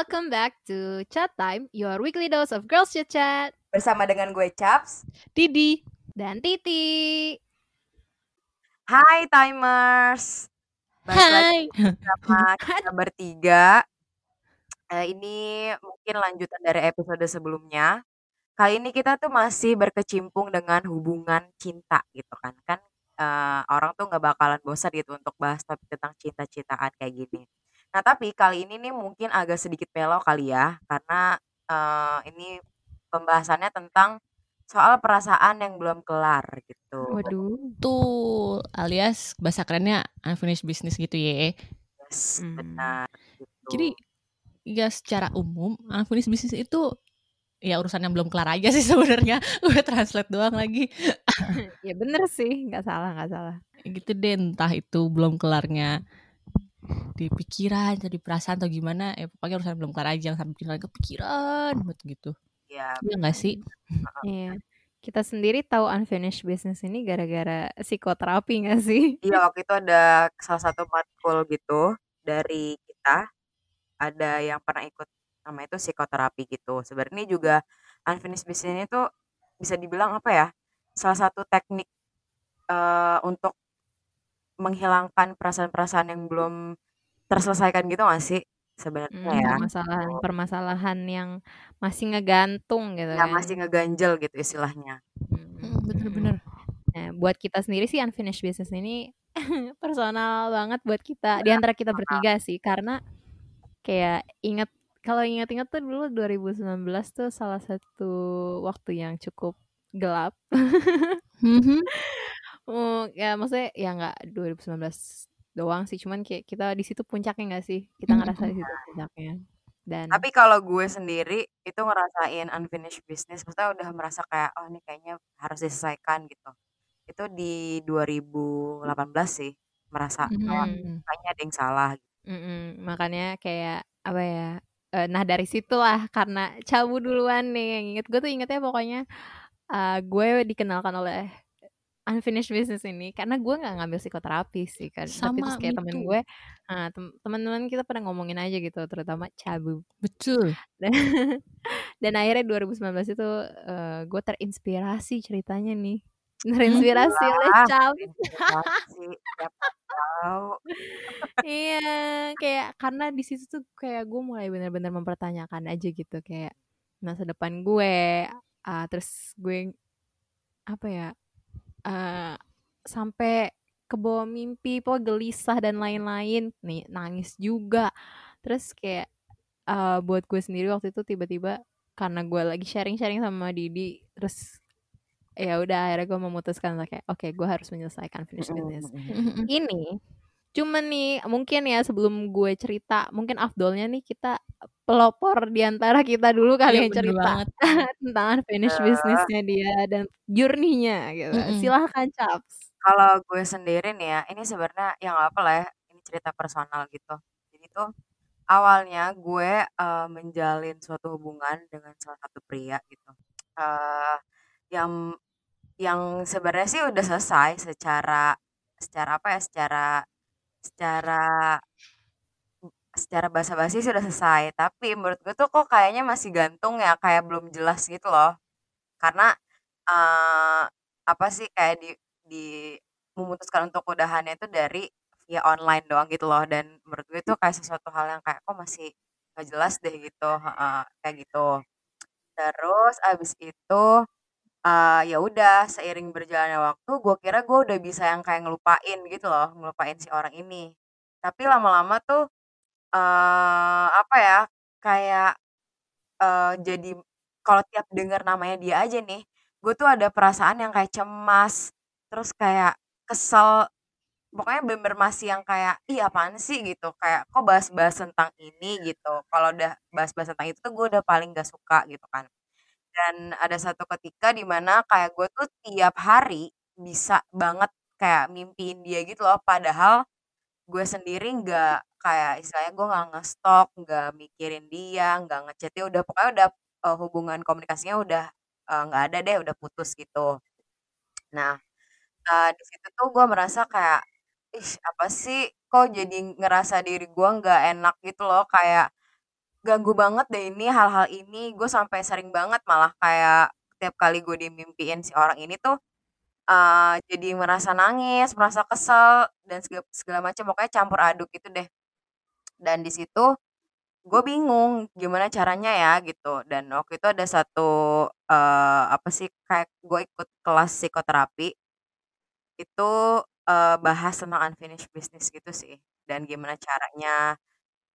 welcome back to Chat Time, your weekly dose of girls chit chat. Bersama dengan gue Chaps, Didi, dan Titi. Hai Timers. Hai. sama kita bertiga. Uh, ini mungkin lanjutan dari episode sebelumnya. Kali ini kita tuh masih berkecimpung dengan hubungan cinta gitu kan. Kan uh, orang tuh nggak bakalan bosan gitu untuk bahas topik tentang cinta-cintaan kayak gini. Nah, tapi kali ini nih mungkin agak sedikit melo kali ya, karena uh, ini pembahasannya tentang soal perasaan yang belum kelar gitu. Waduh. Tuh, alias bahasa kerennya unfinished business gitu ya. Yes, hmm. benar. Gitu. Jadi ya secara umum unfinished business itu ya urusan yang belum kelar aja sih sebenarnya. Gue translate doang lagi. ya bener sih, nggak salah nggak salah. Gitu deh, entah itu belum kelarnya di pikiran atau di perasaan atau gimana ya pokoknya urusan belum kelar aja sampai bikin kepikiran gitu ya iya nggak sih iya kita sendiri tahu unfinished business ini gara-gara psikoterapi gak sih? Iya waktu itu ada salah satu matkul gitu dari kita ada yang pernah ikut nama itu psikoterapi gitu. Sebenarnya juga unfinished business ini tuh bisa dibilang apa ya? Salah satu teknik uh, untuk menghilangkan perasaan-perasaan yang belum terselesaikan gitu gak sih sebenarnya hmm, ya? Permasalahan-permasalahan yang masih ngegantung gitu ya, kan. masih ngeganjel gitu istilahnya. Hmm, bener-bener. Nah, buat kita sendiri sih unfinished business ini personal banget buat kita di antara kita bertiga sih karena kayak inget kalau ingat-ingat tuh dulu 2019 tuh salah satu waktu yang cukup gelap. Mhm. Oh, ya maksudnya ya nggak 2019 doang sih, cuman kayak kita di situ puncaknya nggak sih? Kita ngerasa di situ puncaknya. Dan Tapi kalau gue sendiri itu ngerasain unfinished business, maksudnya udah merasa kayak oh ini kayaknya harus diselesaikan gitu. Itu di 2018 sih merasa mm -hmm. oh, kayaknya ada yang salah. Mm -hmm. Makanya kayak apa ya? Uh, nah dari situlah karena cabu duluan nih yang inget gue tuh ingetnya pokoknya uh, gue dikenalkan oleh unfinished business ini karena gue nggak ngambil psikoterapi sih kan Sama, tapi terus kayak temen gue nah, teman-teman kita pernah ngomongin aja gitu terutama cabu betul. Dan, dan akhirnya 2019 itu uh, gue terinspirasi ceritanya nih. Terinspirasi oleh cabu iya kayak karena di situ tuh kayak gue mulai benar-benar mempertanyakan aja gitu kayak masa depan gue uh, terus gue apa ya uh, sampai ke bawah mimpi, pokoknya gelisah dan lain-lain, nih nangis juga. Terus kayak uh, buat gue sendiri waktu itu tiba-tiba karena gue lagi sharing-sharing sama Didi, terus ya udah akhirnya gue memutuskan kayak oke okay, gue harus menyelesaikan finish business. Ini cuman nih mungkin ya sebelum gue cerita mungkin afdolnya nih kita pelopor di antara kita dulu kali ya, yang cerita tentang finish uh, bisnisnya dia dan journey-nya gitu. Mm -mm. Silahkan Caps. Kalau gue sendiri nih ya, ini sebenarnya yang apa lah ya, ini cerita personal gitu. Jadi tuh awalnya gue uh, menjalin suatu hubungan dengan salah satu pria gitu. Uh, yang yang sebenarnya sih udah selesai secara secara apa ya, secara secara secara basa-basi sudah selesai, tapi menurut gue tuh kok kayaknya masih gantung ya, kayak belum jelas gitu loh. Karena, uh, apa sih, kayak di di memutuskan untuk udahannya itu dari via online doang gitu loh, dan menurut gue itu kayak sesuatu hal yang kayak, kok masih gak jelas deh gitu, uh, kayak gitu. Terus abis itu, uh, ya udah seiring berjalannya waktu, gue kira gue udah bisa yang kayak ngelupain gitu loh, ngelupain si orang ini. Tapi lama-lama tuh uh, apa ya, kayak, uh, jadi kalau tiap denger namanya dia aja nih, gue tuh ada perasaan yang kayak cemas, terus kayak kesel, pokoknya bener-bener masih yang kayak, "Ih apaan sih?" gitu, kayak, "Kok bahas-bahas tentang ini?" gitu. Kalau udah bahas-bahas tentang itu tuh gue udah paling gak suka gitu kan. Dan ada satu ketika di mana kayak gue tuh tiap hari bisa banget kayak mimpiin dia gitu loh, padahal gue sendiri nggak kayak istilahnya gue nggak ngestok, nggak mikirin dia, nggak ngechat dia, udah pokoknya udah uh, hubungan komunikasinya udah uh, nggak ada deh, udah putus gitu. Nah, uh, di situ tuh gue merasa kayak, ih apa sih, kok jadi ngerasa diri gue nggak enak gitu loh, kayak ganggu banget deh ini hal-hal ini. Gue sampai sering banget malah kayak tiap kali gue dimimpiin si orang ini tuh uh, jadi merasa nangis merasa kesel dan segala, segala macam pokoknya campur aduk gitu deh. Dan di situ gue bingung gimana caranya ya gitu. Dan waktu itu ada satu uh, apa sih kayak gue ikut kelas psikoterapi itu uh, bahas tentang unfinished business gitu sih. Dan gimana caranya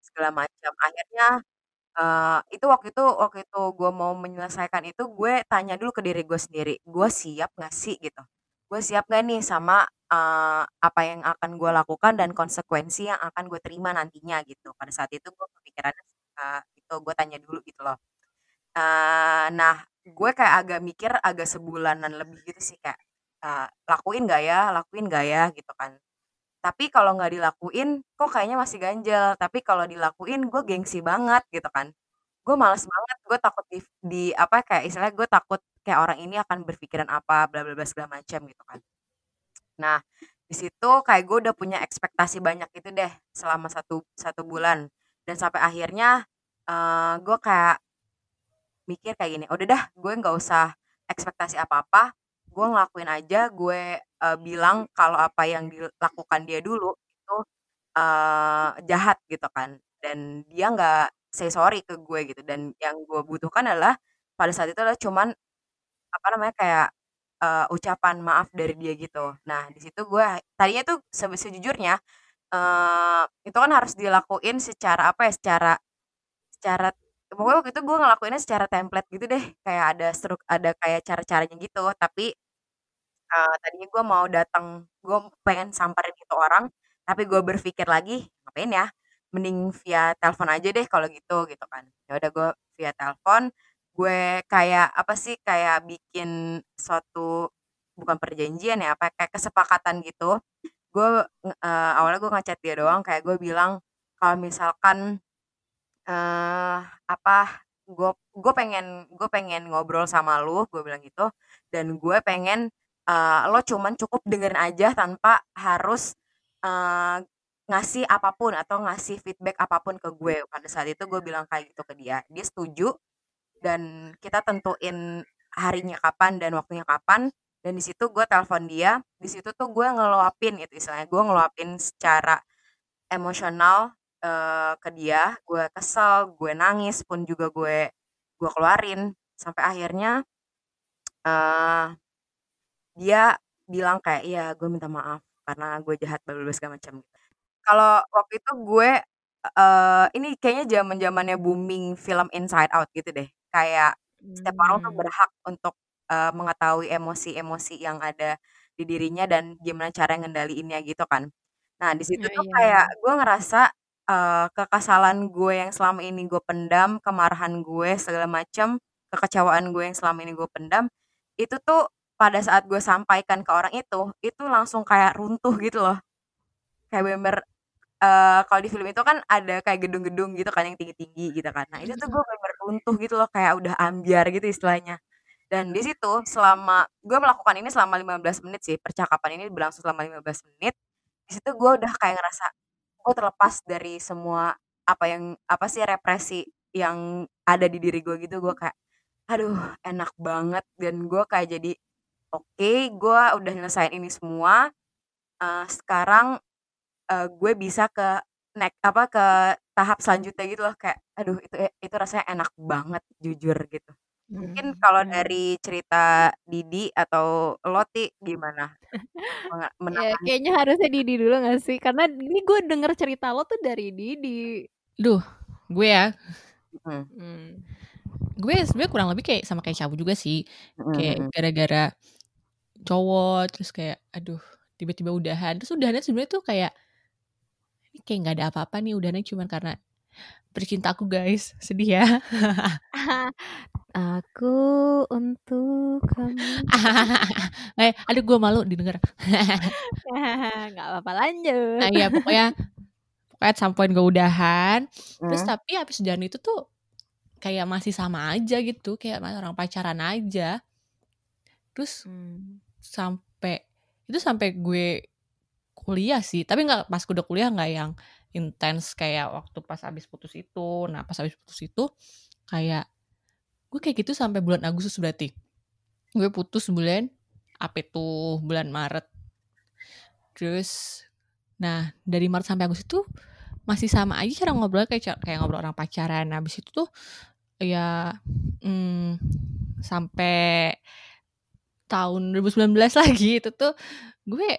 segala macam akhirnya uh, itu waktu itu waktu itu gue mau menyelesaikan itu gue tanya dulu ke diri gue sendiri gue siap gak sih? Gitu. Gue siap gak nih sama uh, apa yang akan gue lakukan dan konsekuensi yang akan gue terima nantinya? Gitu. Pada saat itu gue kepikirannya uh, itu gue tanya dulu gitu loh. Uh, nah gue kayak agak mikir agak sebulanan lebih gitu sih kayak uh, lakuin gak ya? Lakuin gak ya? Gitu kan tapi kalau nggak dilakuin kok kayaknya masih ganjel. Tapi kalau dilakuin gue gengsi banget gitu kan. Gue males banget gue takut di, di apa kayak istilahnya gue takut kayak orang ini akan berpikiran apa bla bla bla segala macam gitu kan. Nah di situ kayak gue udah punya ekspektasi banyak itu deh selama satu satu bulan. Dan sampai akhirnya uh, gue kayak mikir kayak gini udah dah gue nggak usah ekspektasi apa apa gue ngelakuin aja gue uh, bilang kalau apa yang dilakukan dia dulu itu uh, jahat gitu kan. Dan dia nggak say sorry ke gue gitu. Dan yang gue butuhkan adalah pada saat itu adalah cuman apa namanya kayak uh, ucapan maaf dari dia gitu. Nah di situ gue tadinya tuh sejujurnya uh, itu kan harus dilakuin secara apa ya secara secara pokoknya waktu itu gue ngelakuinnya secara template gitu deh. Kayak ada struk ada kayak cara-caranya gitu. Tapi uh, tadinya gue mau datang gue pengen samperin itu orang tapi gue berpikir lagi ngapain ya? Mending via telepon aja deh kalau gitu gitu kan. Ya udah gue via telepon gue kayak apa sih kayak bikin suatu bukan perjanjian ya apa kayak kesepakatan gitu. Gue uh, awalnya gue ngechat dia doang kayak gue bilang kalau misalkan uh, apa gue gue pengen gue pengen ngobrol sama lu gue bilang gitu dan gue pengen uh, lo cuman cukup dengerin aja tanpa harus uh, ngasih apa pun atau ngasih feedback apa pun ke gue. Pada saat itu gue bilang kayak gitu ke dia. Dia setuju dan kita tentuin harinya kapan dan waktunya kapan. Dan di situ gue telepon dia. Di situ tuh gue ngeluapin itu istilahnya. Gue ngeluapin secara emosional uh, ke dia. Gue kesel gue nangis pun juga gue gue keluarin. Sampai akhirnya uh, dia bilang kayak, "Iya, gue minta maaf karena gue jahat bla bla segala macam." Kalau waktu itu gue uh, ini kayaknya zaman-zamannya booming film Inside Out gitu deh. Kayak setiap orang tuh hmm. berhak untuk uh, mengetahui emosi-emosi yang ada di dirinya dan gimana cara ngendaliinnya gitu kan. Nah, di situ tuh iya. kayak gue ngerasa uh, kekesalan gue yang selama ini gue pendam, kemarahan gue segala macam, kekecewaan gue yang selama ini gue pendam, itu tuh pada saat gue sampaikan ke orang itu, itu langsung kayak runtuh gitu loh. Kayak bener uh, kalau di film itu kan ada kayak gedung-gedung gitu kan yang tinggi-tinggi gitu kan. Nah, itu tuh gue bener runtuh gitu loh kayak udah ambiar gitu istilahnya. Dan di situ selama gue melakukan ini selama 15 menit sih, percakapan ini berlangsung selama 15 menit. Di situ gue udah kayak ngerasa gue terlepas dari semua apa yang apa sih represi yang ada di diri gue gitu gue kayak aduh enak banget dan gue kayak jadi oke gue udah nyelesain ini semua. Uh, sekarang uh, gue bisa ke next apa ke tahap selanjutnya gitu loh kayak aduh itu itu rasanya enak banget jujur gitu. Mungkin hmm, kalau dari cerita Didi atau Loti gimana? Ya, kayaknya harusnya Didi dulu gak sih? Karena ini gue denger cerita lo tuh dari Didi. Duh gue ya. Hmm. Hmm. gue sebenarnya kurang lebih kayak sama kayak Cabu juga sih. Kayak gara-gara cowok terus kayak aduh tiba-tiba udahan. Terus udahannya sebenarnya tuh kayak ini kayak nggak ada apa-apa nih udahannya cuma karena percintaku guys. Sedih ya. Aku untuk kamu. Eh aduh gue malu didengar. Nggak apa-apa lanjut. Nah iya pokoknya pokoknya sampoin gue udahan. Hmm. terus tapi habis udahan itu tuh kayak masih sama aja gitu kayak orang pacaran aja. Terus hmm sampai itu sampai gue kuliah sih tapi nggak pas udah kuliah nggak yang intens kayak waktu pas habis putus itu. Nah, pas habis putus itu kayak gue kayak gitu sampai bulan Agustus berarti. Gue putus bulan apa itu bulan Maret. Terus nah dari Maret sampai Agustus itu masih sama aja cara ngobrol kayak kayak ngobrol orang pacaran. Nah, habis itu tuh ya hmm, sampai tahun 2019 lagi itu tuh gue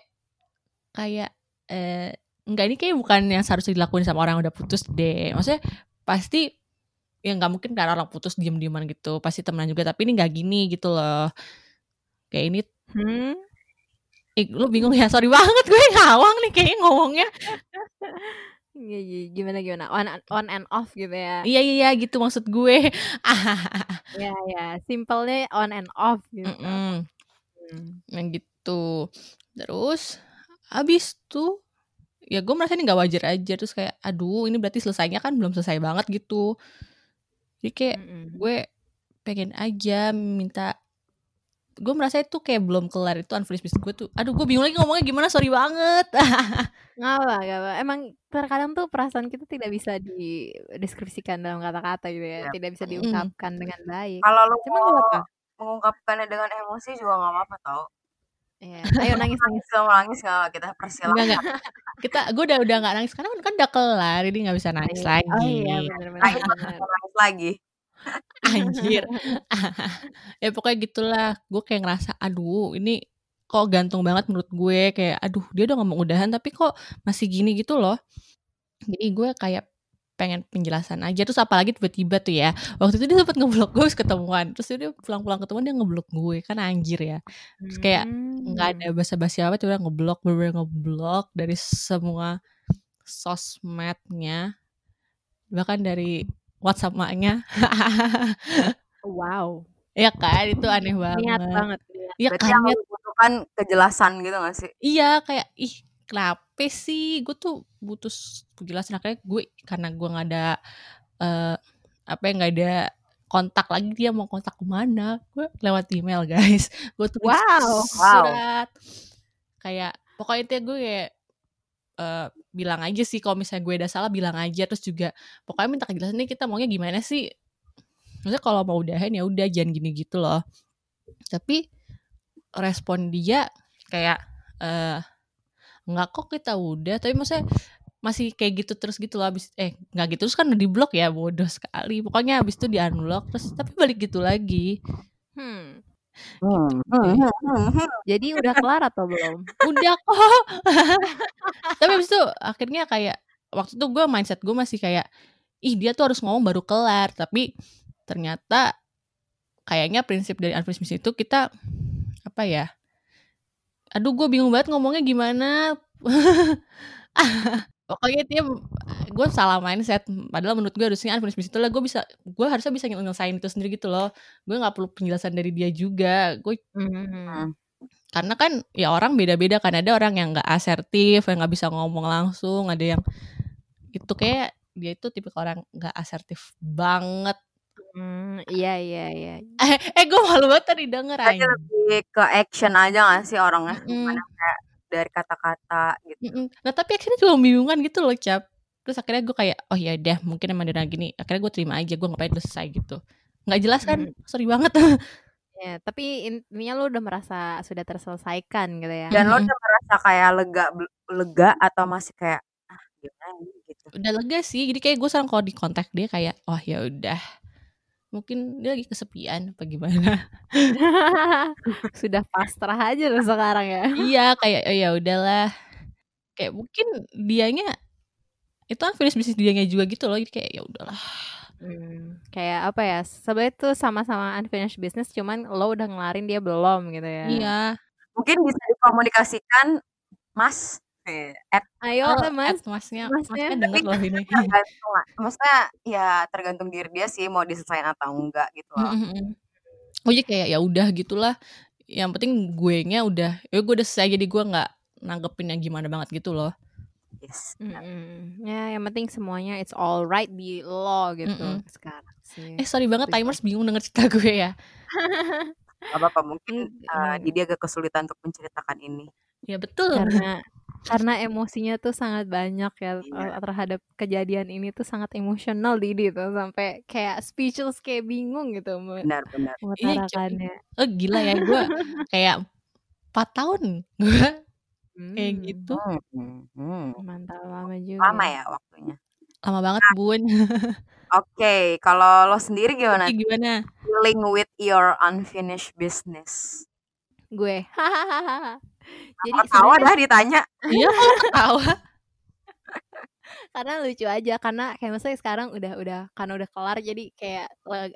kayak eh, enggak ini kayak bukan yang seharusnya dilakuin sama orang yang udah putus deh. Maksudnya pasti ya nggak mungkin kan orang putus diem dieman gitu pasti temenan juga tapi ini nggak gini gitu loh. Kayak ini hmm? eh, lu bingung ya? Sorry banget gue ngawang nih kayak ngomongnya. Iya, iya, gimana gimana? On on and off gitu ya? Iya iya, iya gitu maksud gue. Iya ya simpelnya on and off gitu. Mm -mm. Hmm. yang gitu terus habis tuh ya gue merasa ini nggak wajar aja terus kayak aduh ini berarti selesainya kan belum selesai banget gitu jadi kayak mm -hmm. gue pengen aja minta gue merasa itu kayak belum kelar itu unfinished business gue tuh aduh gue bingung lagi ngomongnya gimana sorry banget nggak apa nggak apa emang terkadang tuh perasaan kita tidak bisa dideskripsikan dalam kata-kata gitu ya, ya. tidak bisa diungkapkan mm. dengan baik kalau lo Cuma mau mengungkapkannya dengan emosi juga nggak apa-apa tau Iya. Ayo nangis nangis. Kalau nangis nggak kita persilahkan. Enggak, enggak. Kita gue udah udah nggak nangis karena kan udah kelar jadi nggak bisa nangis iya. lagi. Oh iya benar-benar. nangis lagi. Anjir. ya pokoknya gitulah. Gue kayak ngerasa aduh ini kok gantung banget menurut gue kayak aduh dia udah ngomong udahan tapi kok masih gini gitu loh. Jadi gue kayak pengen penjelasan aja. Terus apalagi tiba-tiba tuh ya waktu itu dia sempat ngeblok gue ketemuan. Terus dia pulang-pulang ketemuan dia ngeblok gue kan anjir ya. Terus kayak nggak ada hmm. basa-basi apa tuh ngeblok bener ngeblok dari semua sosmednya. Bahkan dari WhatsApp maknya wow. Ya kan itu aneh banget. niat. Banget ya kan butuhkan kejelasan gitu gak sih? Iya kayak ih kenapa sih? Gue tuh butuh penjelasan. Akhirnya gue karena gue nggak ada uh, apa ya nggak ada kontak lagi dia mau kontak ke mana gue lewat email guys. Gue tuh wow, surat. Wow. kayak pokoknya itu gue kayak uh, bilang aja sih kalau misalnya gue ada salah bilang aja. Terus juga pokoknya minta kejelasan nih kita maunya gimana sih? Maksudnya kalau mau udahan ya udah jangan gini gitu loh. Tapi respon dia kayak uh, nggak kok kita udah tapi maksudnya masih kayak gitu terus gitu loh abis eh nggak gitu terus kan udah di blok ya bodoh sekali pokoknya abis itu di unlock terus tapi balik gitu lagi hmm. Hmm, hmm, hmm, hmm. Jadi udah kelar atau belum? udah kok. tapi abis itu akhirnya kayak waktu itu gue mindset gue masih kayak ih dia tuh harus ngomong baru kelar tapi ternyata kayaknya prinsip dari unfinished itu kita apa ya aduh gue bingung banget ngomongnya gimana? Pokoknya dia gue salah mindset. Padahal menurut gue harusnya unfinished business itu lah gue bisa gue harusnya bisa nyelesain itu sendiri gitu loh. Gue nggak perlu penjelasan dari dia juga. Gue mm-hmm. karena kan ya orang beda-beda kan. Ada orang yang nggak asertif yang nggak bisa ngomong langsung. Ada yang itu kayak dia itu tipe orang nggak asertif banget Hmm, iya iya iya. Eh, eh gue malu banget tadi denger aja. lebih ke action aja gak sih orangnya? Mm. kayak dari kata-kata gitu. Nah tapi actionnya juga membingungkan gitu loh cap. Terus akhirnya gue kayak oh ya deh mungkin emang dia gini. Akhirnya gue terima aja gue ngapain selesai gitu. Nggak jelas kan? Mm. Sorry banget. ya tapi intinya lo udah merasa sudah terselesaikan gitu ya. Dan lo udah merasa kayak lega lega atau masih kayak ah gimana gitu. Udah lega sih. Jadi kayak gue sekarang kalau di kontak dia kayak oh ya udah mungkin dia lagi kesepian apa gimana? Sudah pasrah aja loh sekarang ya. Iya kayak oh ya udahlah. Kayak mungkin dianya itu kan finish bisnis dianya juga gitu loh jadi kayak ya udahlah. Hmm, kayak apa ya sebenarnya tuh sama-sama unfinished business cuman lo udah ngelarin dia belum gitu ya. Iya. Mungkin bisa dikomunikasikan mas at ayo oh, mas? at masnya masnya, masnya denger loh ini. maksudnya ya tergantung diri dia sih mau diselesain atau enggak gitu loh. Mm -hmm. oh iya kayak ya udah gitulah. Yang penting gue nya udah ya gue udah selesai. Jadi gue nggak nanggepin yang gimana banget gitu loh. Yes mm -hmm. ya yang penting semuanya it's all right di lo gitu mm -hmm. sekarang sih. Eh sorry banget timers bingung denger cerita gue ya. Apa apa mungkin uh, jadi agak kesulitan untuk menceritakan ini. Ya betul. Karena karena emosinya tuh sangat banyak ya Iya. terhadap kejadian ini tuh sangat emosional Didi tuh sampai kayak speechless kayak bingung gitu Benar benar. Iya, mengutarakannya. Oh, gila ya gue kayak 4 tahun gue kayak Mmm. gitu. Mhm, mhm. Mantap, lama juga. Lama ya waktunya. Lama banget, Nah Bun. Oke, kalau lo sendiri gimana? Gimana? Dealing with your unfinished business. Gue. Jadi ketawa dah ditanya? Iya, ketawa? karena lucu aja karena kayak maksudnya sekarang udah udah karena udah kelar jadi kayak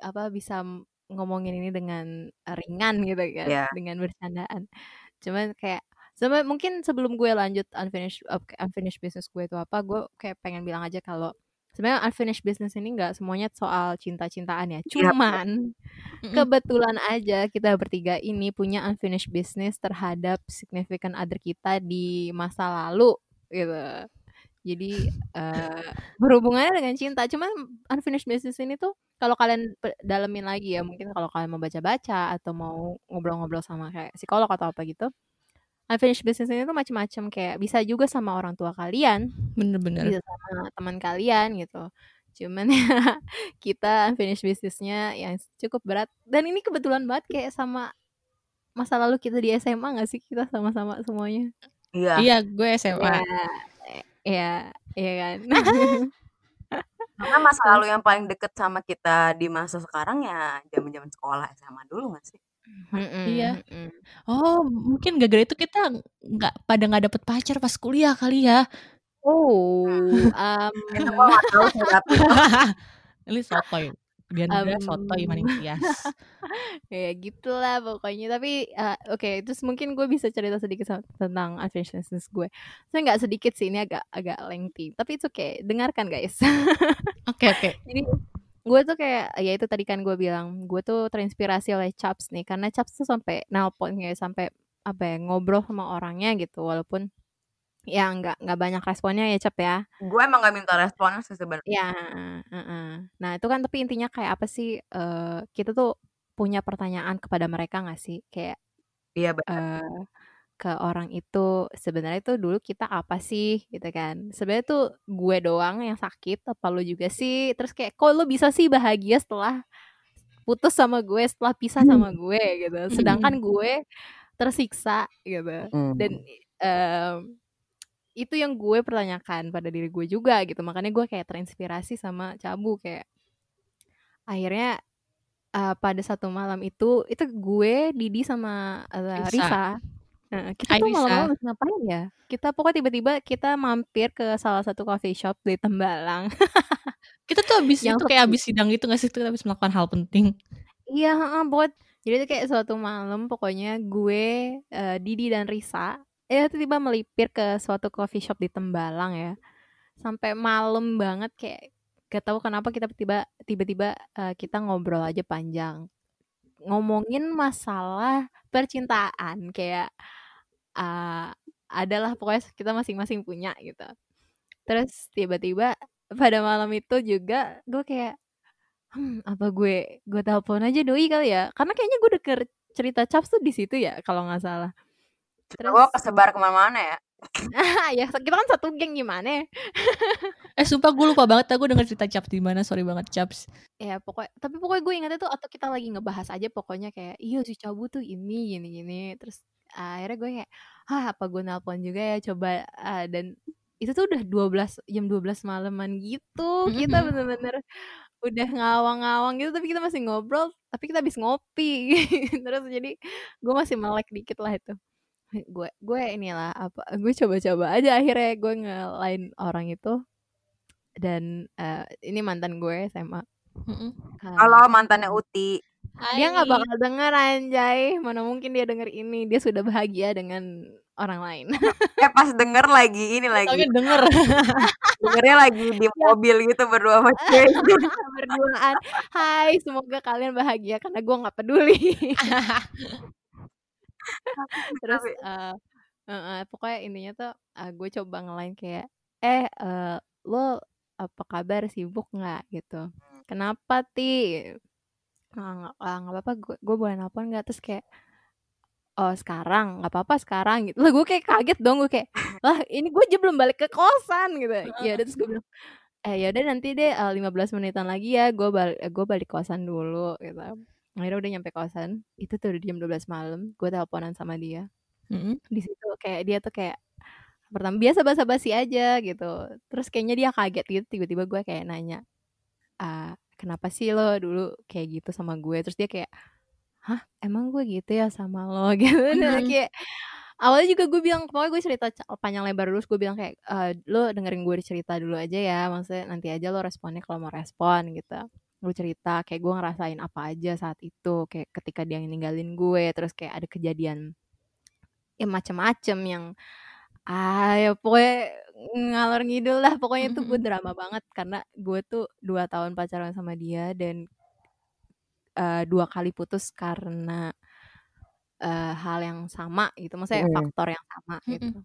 apa bisa ngomongin ini dengan ringan gitu kan, Iya. dengan bercandaan. Cuman kayak sebenarnya mungkin sebelum gue lanjut unfinished unfinished business gue itu apa, gue kayak pengen bilang aja kalau sebenarnya unfinished business ini nggak semuanya soal cinta-cintaan ya. Iya. Cuman Mhm. kebetulan aja kita bertiga ini punya unfinished business terhadap significant other kita di masa lalu gitu. Jadi eh berhubungannya dengan cinta. Cuman unfinished business ini tuh kalau kalian dalemin lagi ya, mungkin kalau kalian mau baca-baca atau mau ngobrol-ngobrol sama kayak psikolog atau apa gitu, unfinished business ini tuh macem-macem kayak bisa juga sama orang tua kalian, Bener bener. bisa sama teman kalian gitu. Cuman ya kita unfinished business-nya yang cukup berat dan ini kebetulan banget kayak sama masa lalu kita di SMA nggak sih? Kita sama-sama semuanya. Iya. Iya, gue SMA. Iya, iya, iya kan. Karena masa lalu yang paling deket sama kita di masa sekarang ya zaman-zaman sekolah SMA dulu gak sih? Mhm, Iya. mhm. Oh, mungkin gara-gara itu kita nggak pada nggak dapet pacar pas kuliah kali ya? Oh, Itu gue gak tahu sih tapi itu. Ini sotoy. Diandra sotoy maning mmm, tias. ya gitulah pokoknya tapi, eee, oke terus mungkin gue bisa cerita sedikit sa tentang unfinished business gue. Sebenarnya nggak sedikit sih ini agak agak lengthy tapi it's okay dengarkan guys. Oke oke. Jadi gue tuh kayak ya itu tadi kan gue bilang, gue tuh terinspirasi oleh Chaps nih karena Chaps tuh sampai nelpon kayak sampai apa ya, ngobrol sama orangnya gitu walaupun ya nggak nggak banyak responnya ya Cap ya. Gue emang gak minta respon sih sebenarnya. Iya, heeh. Nah itu kan tapi intinya kayak apa sih, eee, kita tuh punya pertanyaan kepada mereka nggak sih? Kayak, Iya bener. eee, ke orang itu sebenarnya tuh dulu kita apa sih gitu kan. Sebenarnya tuh gue doang yang sakit apa lu juga sih? Terus kayak kok lu bisa sih bahagia setelah putus sama gue, setelah pisah sama gue gitu. Sedangkan gue tersiksa gitu. Dan, mmm, itu yang gue pertanyakan pada diri gue juga gitu. Makanya gue kayak terinspirasi sama Cabu kayak akhirnya, eee, pada satu malam itu, itu gue, Didi, sama, eee, Risa. Risa, kita tuh malam-malam ngapain ya? Kita pokoknya tiba-tiba kita mampir ke salah satu coffee shop di Tembalang. Kita tuh habis Yang itu kayak habis sidang gitu nggak sih? Kita habis melakukan hal penting. Iya, heeh, pokoknya jadi itu kayak suatu malam pokoknya gue, eee, Didi, dan Risa, ya tiba-tiba melipir ke suatu coffee shop di Tembalang ya. Sampai malam banget kayak gak tahu kenapa kita tiba tiba-tiba, eee, kita ngobrol aja panjang. Ngomongin masalah percintaan kayak, eee, adalah pokoknya kita masing-masing punya gitu. Terus tiba-tiba pada malam itu juga gue kayak, "Hmm, apa gue gue telepon aja doi kali ya?" Karena kayaknya gue denger cerita Chaps tuh di situ ya kalau nggak salah. Cerita gue Terus kesebar ke mana-mana ya. ya kita kan satu geng gimana. Eh sumpah gue lupa banget aku denger cerita Chaps di mana. Sorry banget Chaps. Ya pokoknya tapi pokoknya gue ingatnya tuh atau kita lagi ngebahas aja pokoknya kayak, "Iya si Cabu tuh ini gini gini." Terus akhirnya gue kayak, "Hah, apa gue nelpon juga ya coba," eee, dan itu tuh udah 12 jam 12 malaman gitu. Kita bener-bener udah ngawang-ngawang gitu tapi kita masih ngobrol, tapi kita habis ngopi. Terus jadi gue masih melek dikit lah itu. Gue gue inilah apa, gue coba-coba aja akhirnya gue nge-line orang itu dan, eee, ini mantan gue SMA. Halo mantannya Uti. Dia nggak Hai. bakal denger anjay, mana mungkin dia denger ini, dia sudah bahagia dengan orang lain. Eh pas denger lagi ini lagi. Taunya denger. Dengernya lagi di Ya. mobil gitu berdua sama. Berduaan. Hai, semoga kalian bahagia karena gue nggak peduli. Terus, Tapi eee, heeh, pokoknya intinya tuh, eee, gue coba nge-line kayak, "Eh, eee, lo apa kabar, sibuk nggak?" Gitu. "Kenapa, Ti?" "Eee, nggak nggak apa-apa, gue gue boleh nelpon nggak?" Terus kayak, "Oh sekarang? Nggak apa-apa sekarang," gitu. Lah gue kayak kaget dong, gue kayak, lah ini gue aja belum balik ke kosan gitu ya udah terus gue bilang eh ya udah nanti deh uh, 15 menitan lagi ya gue balik gue balik kosan dulu gitu akhirnya udah nyampe kosan itu tuh udah jam 12 malam gue teleponan sama dia mm-hmm. di situ kayak dia tuh kayak pertama biasa basa-basi aja gitu terus kayaknya dia kaget gitu tiba-tiba gue kayak nanya ah kenapa sih lo dulu kayak gitu sama gue? Terus dia kayak hah emang gue gitu ya sama lo? Gitu. Mm-hmm. kayak awalnya juga gue bilang pokoknya gue cerita panjang lebar dulu gue bilang kayak e, lo dengerin gue cerita dulu aja ya maksudnya nanti aja lo responnya kalau mau respon gitu. Gue cerita kayak gue ngerasain apa aja saat itu kayak ketika dia ninggalin gue terus kayak ada kejadian ya macem-macem yang ah ya pokoknya ngalor ngidul lah. Pokoknya itu gue drama banget karena gue tuh dua tahun pacaran sama dia dan uh, dua kali putus karena uh, hal yang sama gitu. Maksudnya mm. faktor yang sama mm -hmm. gitu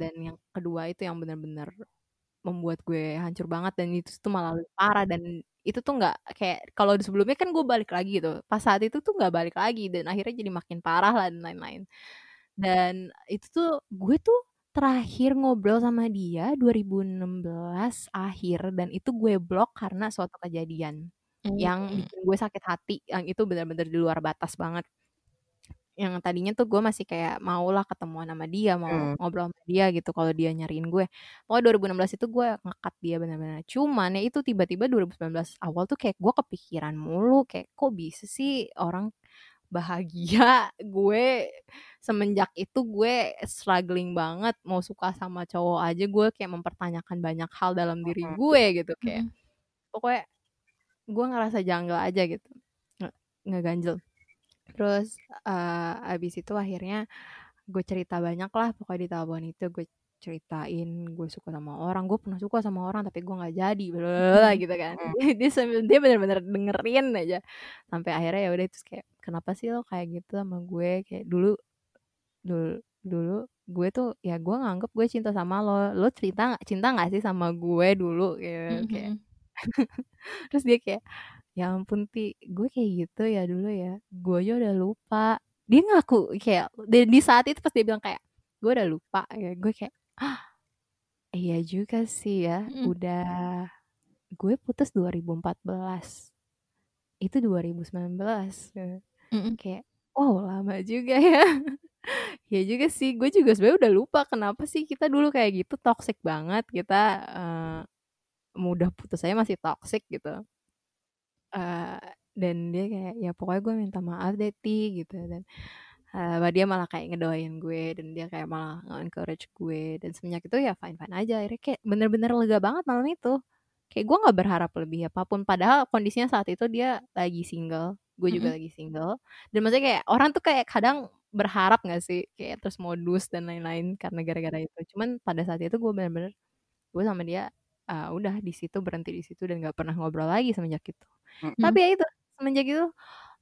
dan yang kedua itu yang benar-benar membuat gue hancur banget dan itu tuh malah lebih parah dan itu tuh nggak kayak kalau sebelumnya kan gue balik lagi gitu. Pas saat itu tuh nggak balik lagi dan akhirnya jadi makin parah lah dan lain-lain. Dan itu tuh gue tuh terakhir ngobrol sama dia 2016 akhir dan itu gue blok karena suatu kejadian mm. yang bikin gue sakit hati yang itu benar-benar di luar batas banget yang tadinya tuh gue masih kayak mau lah ketemu sama dia mau hmm. ngobrol sama dia gitu kalau dia nyariin gue pokoknya 2016 itu gue ngekat dia benar-benar cuman ya itu tiba-tiba 2019 awal tuh kayak gue kepikiran mulu kayak kok bisa sih orang bahagia gue semenjak itu gue struggling banget mau suka sama cowok aja gue kayak mempertanyakan banyak hal dalam diri gue gitu kayak pokoknya gue ngerasa janggal aja gitu nggak ganjel terus uh, abis itu akhirnya gue cerita banyak lah pokoknya di telepon itu gue ceritain gue suka sama orang gue pernah suka sama orang tapi gue nggak jadi bla gitu kan. dia dia benar-benar dengerin aja. Sampai akhirnya ya udah itu kayak kenapa sih lo kayak gitu sama gue? Kayak dulu dulu dulu gue tuh ya gue nganggep gue cinta sama lo. Lo cerita cinta nggak sih sama gue dulu? Gitu kayak terus dia kayak ya ampun ti gue kayak gitu ya dulu ya. Gue aja udah lupa. Dia ngaku kayak di, di saat itu pas dia bilang kayak gue udah lupa ya gue kayak iya juga sih ya udah gue putus 2014 itu 2019 mm. kayak wow lama juga ya. Ya juga sih gue juga sebenarnya udah lupa kenapa sih kita dulu kayak gitu toxic banget kita uh, mudah putus saya masih toxic gitu. Uh, dan dia kayak ya pokoknya gue minta maaf deh ti gitu dan uh, dia malah kayak ngedoain gue dan dia kayak malah encourage gue dan semenjak itu ya fine fine aja. Akhirnya kayak bener-bener lega banget malam itu. Kayak gue nggak berharap lebih apa pun. Padahal kondisinya saat itu dia lagi single gue juga mm -hmm. lagi single. Dan maksudnya kayak orang tuh kayak kadang berharap gak sih? Kayak terus modus dan lain-lain karena gara-gara itu. Cuman pada saat itu gue bener-bener gue sama dia uh, udah di situ berhenti di situ dan nggak pernah ngobrol lagi semenjak itu. Mm-hmm. tapi ya itu semenjak itu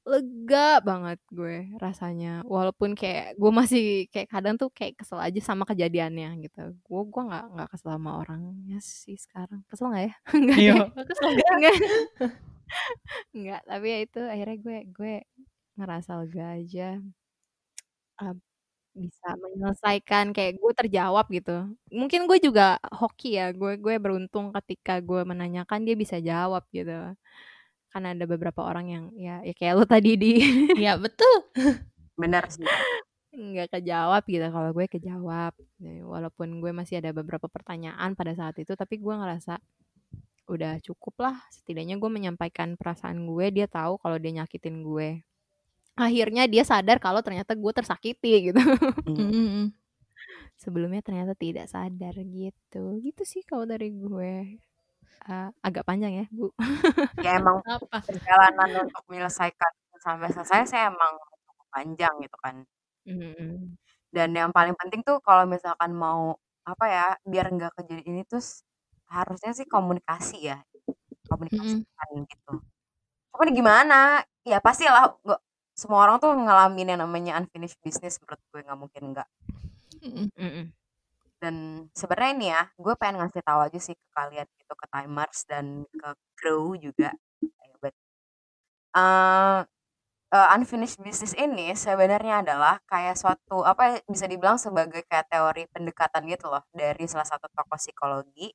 lega banget gue rasanya. Walaupun kayak gue masih kayak kadang tuh kayak kesel aja sama kejadiannya gitu. Gue gue nggak nggak kesel sama orangnya sih sekarang. Kesel nggak ya? Nggak iya. kesel nggak. Nggak tapi ya itu akhirnya gue gue ngerasa lega aja. Uh, bisa menyelesaikan kayak gue terjawab gitu. Mungkin gue juga hoki ya, gue gue beruntung ketika gue menanyakan dia bisa jawab gitu. Karena ada beberapa orang yang ya ya kayak lo tadi di Iya, betul. Benar sih. Nggak kejawab gitu, kalau gue kejawab. Walaupun gue masih ada beberapa pertanyaan pada saat itu, tapi gue ngerasa udah cukup lah. Setidaknya gue menyampaikan perasaan gue, dia tahu kalau dia nyakitin gue akhirnya dia sadar kalau ternyata gue tersakiti gitu. Mm. Sebelumnya ternyata tidak sadar gitu. Gitu sih kalau dari gue. Uh, agak panjang ya, Bu. ya emang apa perjalanan untuk menyelesaikan sampai selesai saya emang cukup panjang gitu kan. Mm. Dan yang paling penting tuh kalau misalkan mau apa ya biar nggak kejadian ini terus harusnya sih komunikasi ya komunikasi mm. gitu. Tapi gimana? Ya pastilah semua orang tuh ngalamin yang namanya unfinished business menurut gue nggak mungkin enggak dan sebenarnya ini ya gue pengen ngasih tahu aja sih ke kalian gitu ke timers dan ke crew juga. Uh, uh, unfinished business ini sebenarnya adalah kayak suatu apa ya, bisa dibilang sebagai kayak teori pendekatan gitu loh dari salah satu tokoh psikologi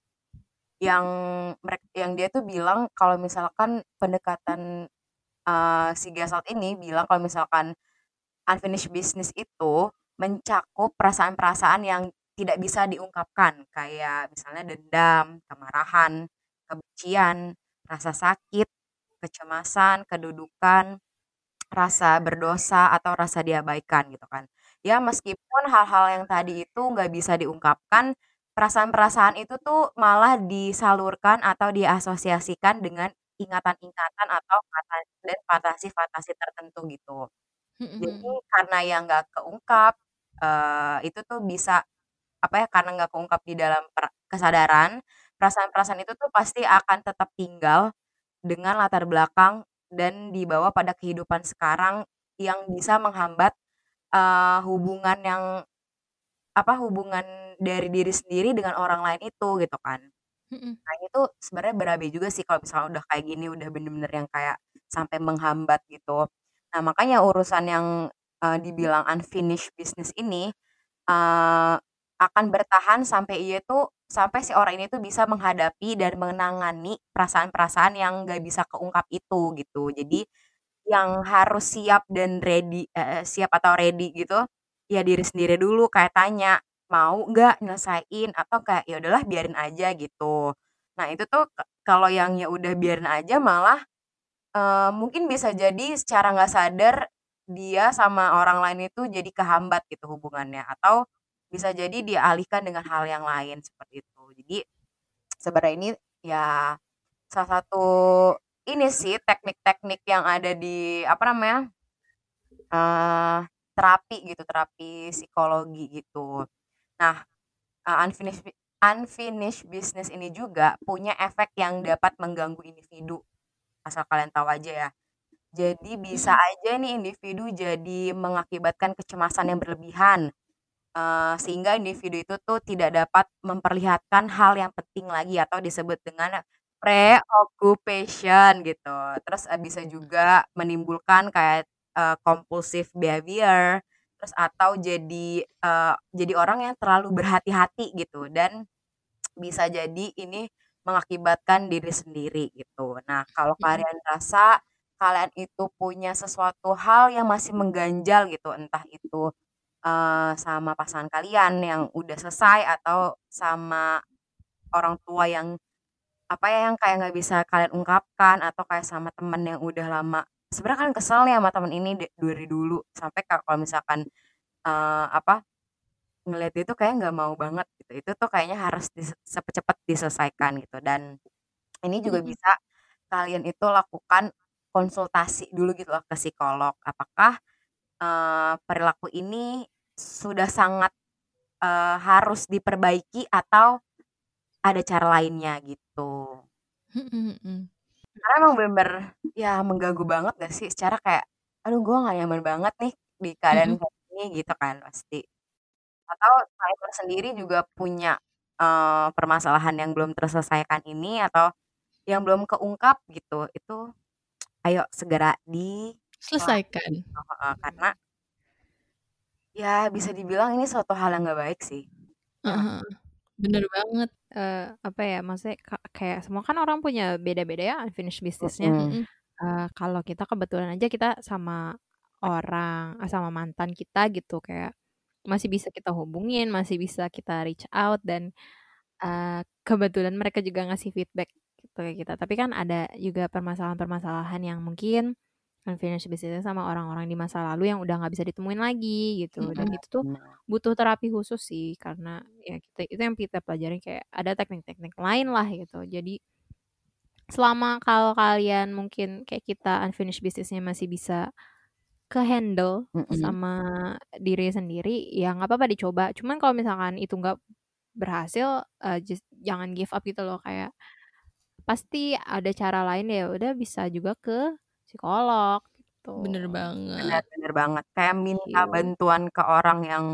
yang mereka yang dia tuh bilang kalau misalkan pendekatan uh, si Gasalt ini bilang kalau misalkan unfinished business itu mencakup perasaan-perasaan yang tidak bisa diungkapkan kayak misalnya dendam, kemarahan, kebencian, rasa sakit, kecemasan, kedudukan, rasa berdosa atau rasa diabaikan gitu kan. Ya meskipun hal-hal yang tadi itu nggak bisa diungkapkan, perasaan-perasaan itu tuh malah disalurkan atau diasosiasikan dengan ingatan-ingatan atau kata dan fantasi-fantasi tertentu gitu. Jadi karena yang nggak keungkap, uh, itu tuh bisa apa ya, karena nggak keungkap di dalam kesadaran, perasaan-perasaan itu tuh pasti akan tetap tinggal dengan latar belakang dan dibawa pada kehidupan sekarang yang bisa menghambat, uh, hubungan yang apa, hubungan dari diri sendiri dengan orang lain itu gitu kan. Nah ini tuh sebenarnya berabe juga sih kalau misalnya udah kayak gini, udah bener-bener yang kayak sampai menghambat gitu. Nah makanya urusan yang, uh, dibilang unfinished business ini, uh, akan bertahan sampai ia tuh sampai si orang ini tuh bisa menghadapi dan menangani perasaan-perasaan yang gak bisa keungkap itu gitu. Jadi yang harus siap dan ready uh, siap atau ready gitu, ya diri sendiri dulu kayak tanya, mau nggak nyelesain atau kayak ya udahlah biarin aja gitu. Nah itu tuh kalau yang ya udah biarin aja malah uh, mungkin bisa jadi secara nggak sadar dia sama orang lain itu jadi kehambat gitu hubungannya atau bisa jadi dialihkan dengan hal yang lain seperti itu. Jadi sebenarnya ini ya salah satu ini sih teknik-teknik yang ada di apa namanya uh, terapi gitu terapi psikologi gitu. Nah uh, unfinished unfinished business ini juga punya efek yang dapat mengganggu individu asal kalian tahu aja ya. Jadi bisa aja nih individu jadi mengakibatkan kecemasan yang berlebihan, uh, sehingga individu itu tuh tidak dapat memperlihatkan hal yang penting lagi atau disebut dengan preoccupation gitu. Terus uh, bisa juga menimbulkan kayak uh, compulsive behavior, terus atau jadi uh, jadi orang yang terlalu berhati-hati gitu dan bisa jadi ini mengakibatkan diri sendiri gitu. Nah, kalau kalian rasa kalian itu punya sesuatu hal yang masih mengganjal gitu, entah itu uh, sama pasangan kalian yang udah selesai atau sama orang tua yang apa ya yang kayak nggak bisa kalian ungkapkan atau kayak sama temen yang udah lama. Sebenarnya kan kesel nih sama temen ini dari dulu. Sampai kalau misalkan uh, apa ngeliat dia tuh kayak nggak mau banget gitu. Itu tuh kayaknya harus cepet-cepet diselesaikan gitu. Dan ini juga bisa kalian itu lakukan konsultasi dulu gitu loh ke psikolog. Apakah uh, perilaku ini sudah sangat uh, harus diperbaiki atau ada cara lainnya gitu. Karena emang bener ya mengganggu banget gak sih? Secara kayak aduh gue gak nyaman banget nih di keadaan kayak gini gitu kan pasti. Atau cyber sendiri juga punya uh, permasalahan yang belum terselesaikan ini atau yang belum keungkap gitu itu ayo segera di selesaikan. Uh, karena ya bisa dibilang ini suatu hal yang nggak baik sih uh, bener banget uh, apa ya maksudnya kayak semua kan orang punya beda-beda ya unfinished businessnya mm -hmm. uh, kalau kita kebetulan aja kita sama orang sama mantan kita gitu kayak masih bisa kita hubungin, masih bisa kita reach out dan uh, kebetulan mereka juga ngasih feedback gitu kayak kita. Tapi kan ada juga permasalahan-permasalahan yang mungkin unfinished business sama orang-orang di masa lalu yang udah nggak bisa ditemuin lagi gitu. Dan itu tuh butuh terapi khusus sih karena ya kita itu yang kita pelajarin kayak ada teknik-teknik lain lah gitu. Jadi selama kalau kalian mungkin kayak kita unfinished businessnya masih bisa ke-handle mm-hmm. sama diri sendiri, ya nggak apa-apa dicoba. Cuman kalau misalkan itu nggak berhasil, uh, just jangan give up gitu loh kayak pasti ada cara lain ya udah bisa juga ke psikolog gitu. Bener banget. Bener bener banget. Kayak minta iya. bantuan ke orang yang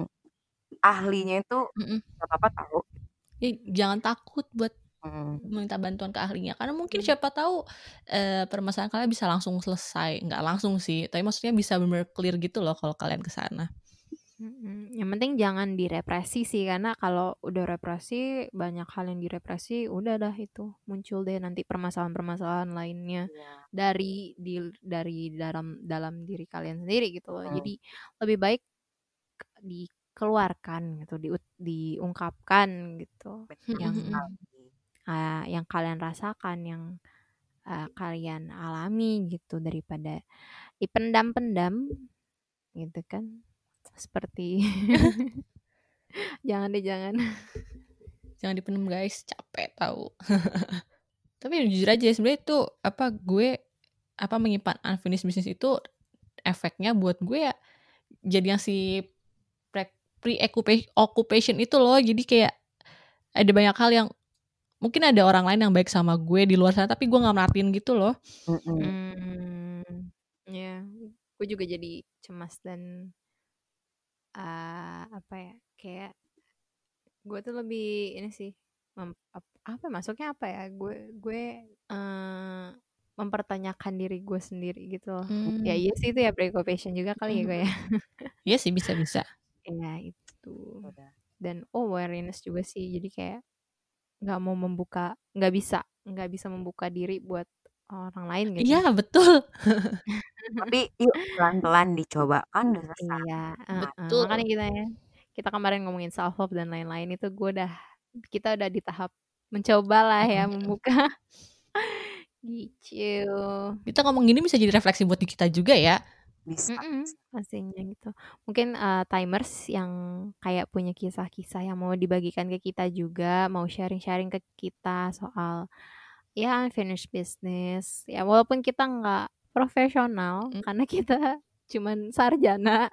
ahlinya itu mm -mm. gak apa-apa tahu. Ya, jangan takut buat hmm. minta bantuan ke ahlinya karena mungkin siapa tahu uh, permasalahan kalian bisa langsung selesai nggak langsung sih tapi maksudnya bisa benar clear gitu loh kalau kalian ke sana Yang penting jangan direpresi sih karena kalau udah represi banyak hal yang direpresi udah dah itu muncul deh nanti permasalahan-permasalahan lainnya yeah. dari di dari dalam dalam diri kalian sendiri gitu loh. Jadi lebih baik dikeluarkan gitu, di, diungkapkan gitu. yang uh, yang kalian rasakan, yang uh, kalian alami gitu daripada dipendam-pendam gitu kan. Seperti jangan deh jangan. Jangan dipendam guys, capek tahu. Tapi jujur aja sebenarnya itu apa gue apa menyimpan unfinished business itu efeknya buat gue ya jadi yang si pre occupation itu loh. Jadi kayak ada banyak hal yang mungkin ada orang lain yang baik sama gue di luar sana tapi gue nggak merhatiin gitu loh. Mm ya. Gue juga jadi cemas dan uh, apa ya kayak gue tuh lebih ini sih mem, apa masuknya apa ya gue gue uh, mempertanyakan diri gue sendiri gitu loh. Hmm. ya iya sih itu ya preoccupation juga kali ya gue ya. Iya sih bisa bisa. Ya itu dan oh awareness juga sih jadi kayak nggak mau membuka nggak bisa nggak bisa membuka diri buat orang lain gitu iya betul. Tapi yuk pelan-pelan dicoba kan udah selesai. iya uh, betul. Makanya kita ya kita kemarin ngomongin self love dan lain-lain itu gue udah kita udah di tahap mencoba lah ya membuka. Gitu kita ngomong gini bisa jadi refleksi buat kita juga ya. Bisa mm -mm, pastinya gitu. Mungkin uh, timers yang kayak punya kisah-kisah yang mau dibagikan ke kita juga mau sharing-sharing ke kita soal ya unfinished business. Ya walaupun kita nggak profesional mm. karena kita cuman sarjana.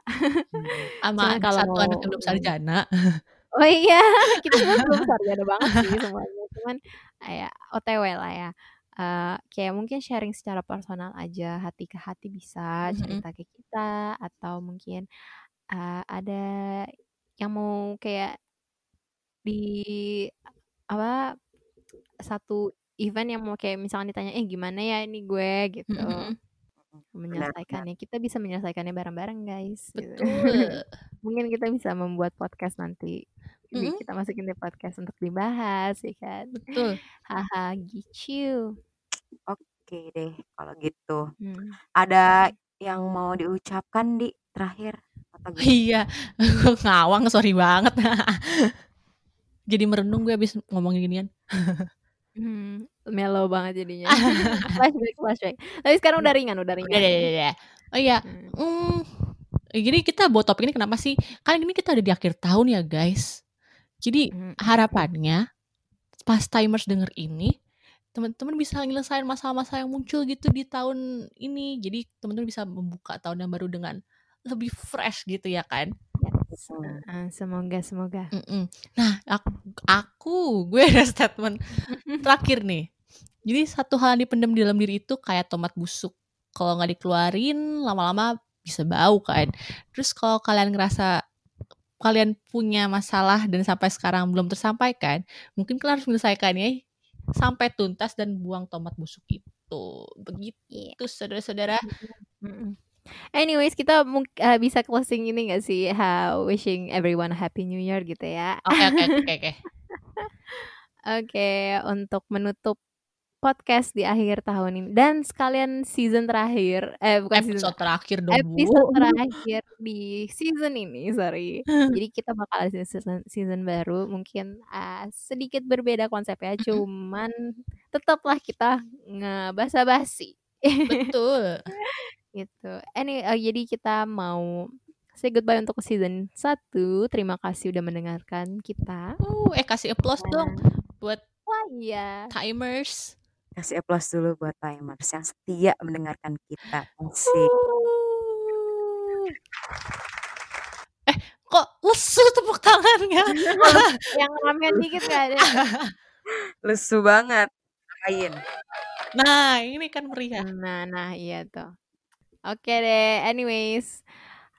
Sama kalau satu anak belum sarjana. Oh iya. Kita belum sarjana banget sih semuanya. Cuman kayak otw lah ya. Uh, kayak mungkin sharing secara personal aja, hati ke hati bisa cerita ke kita atau mungkin, uh, ada yang mau kayak di apa, satu event yang mau kayak misalnya ditanya, "Eh, gimana ya ini gue?" Gitu. Menyelesaikannya, kita bisa menyelesaikannya bareng-bareng guys, gitu. Betul. Mungkin kita bisa membuat podcast nanti, mm-hmm. kita masukin di podcast untuk dibahas ya kan. Betul. Haha, gitu. Oke deh kalau gitu. Hmm. Ada yang mau diucapkan di terakhir atau Iya, ngawang sorry banget. Jadi merenung gue habis ngomongin ginian. Hmm, mellow banget jadinya. flashback, flashback. Tapi sekarang udah ringan, udah ringan. Udah, udah, udah, udah. Oh iya. Hmm. Hmm, jadi kita buat topik ini kenapa sih? Kan ini kita ada di akhir tahun ya guys. Jadi hmm. harapannya pas timers denger ini teman-teman bisa nyelesain masalah-masalah yang muncul gitu di tahun ini jadi teman-teman bisa membuka tahun yang baru dengan lebih fresh gitu ya kan semoga semoga mm -mm. nah aku, aku gue ada statement terakhir nih jadi satu hal yang dipendam di dalam diri itu kayak tomat busuk kalau nggak dikeluarin lama-lama bisa bau kan terus kalau kalian ngerasa kalian punya masalah dan sampai sekarang belum tersampaikan mungkin kalian harus menyelesaikannya sampai tuntas dan buang tomat busuk itu. Begitu yeah. saudara-saudara. Anyways, kita uh, bisa closing ini gak sih? How wishing everyone a happy new year gitu ya. Oke oke oke oke. Oke, untuk menutup podcast di akhir tahun ini. Dan sekalian season terakhir eh bukan episode season terakhir dong episode terakhir di season ini sorry. Jadi kita bakal ada season season baru. Mungkin uh, sedikit berbeda konsepnya cuman tetaplah kita ngebasa basi betul gitu ini uh, jadi kita mau say goodbye untuk season 1 terima kasih udah mendengarkan kita uh eh kasih applause nah. dong buat Wah iya. Timers. Kasih applause dulu buat timers yang setia mendengarkan kita. Asik. Eh, kok lesu tepuk tangannya? yang ramen dikit gak ada. lesu banget. Kain. Nah, ini kan meriah. Nah, nah iya tuh. Oke okay deh, anyways.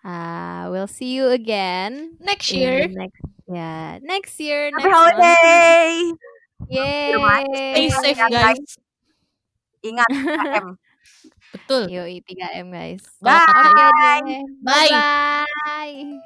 Uh, we'll see you again next year. Next, yeah, next year. Happy next holiday. Yay. Stay safe guys. Ingat 3M. Betul. Yoi 3M guys. Bye. Bye. Bye. Bye.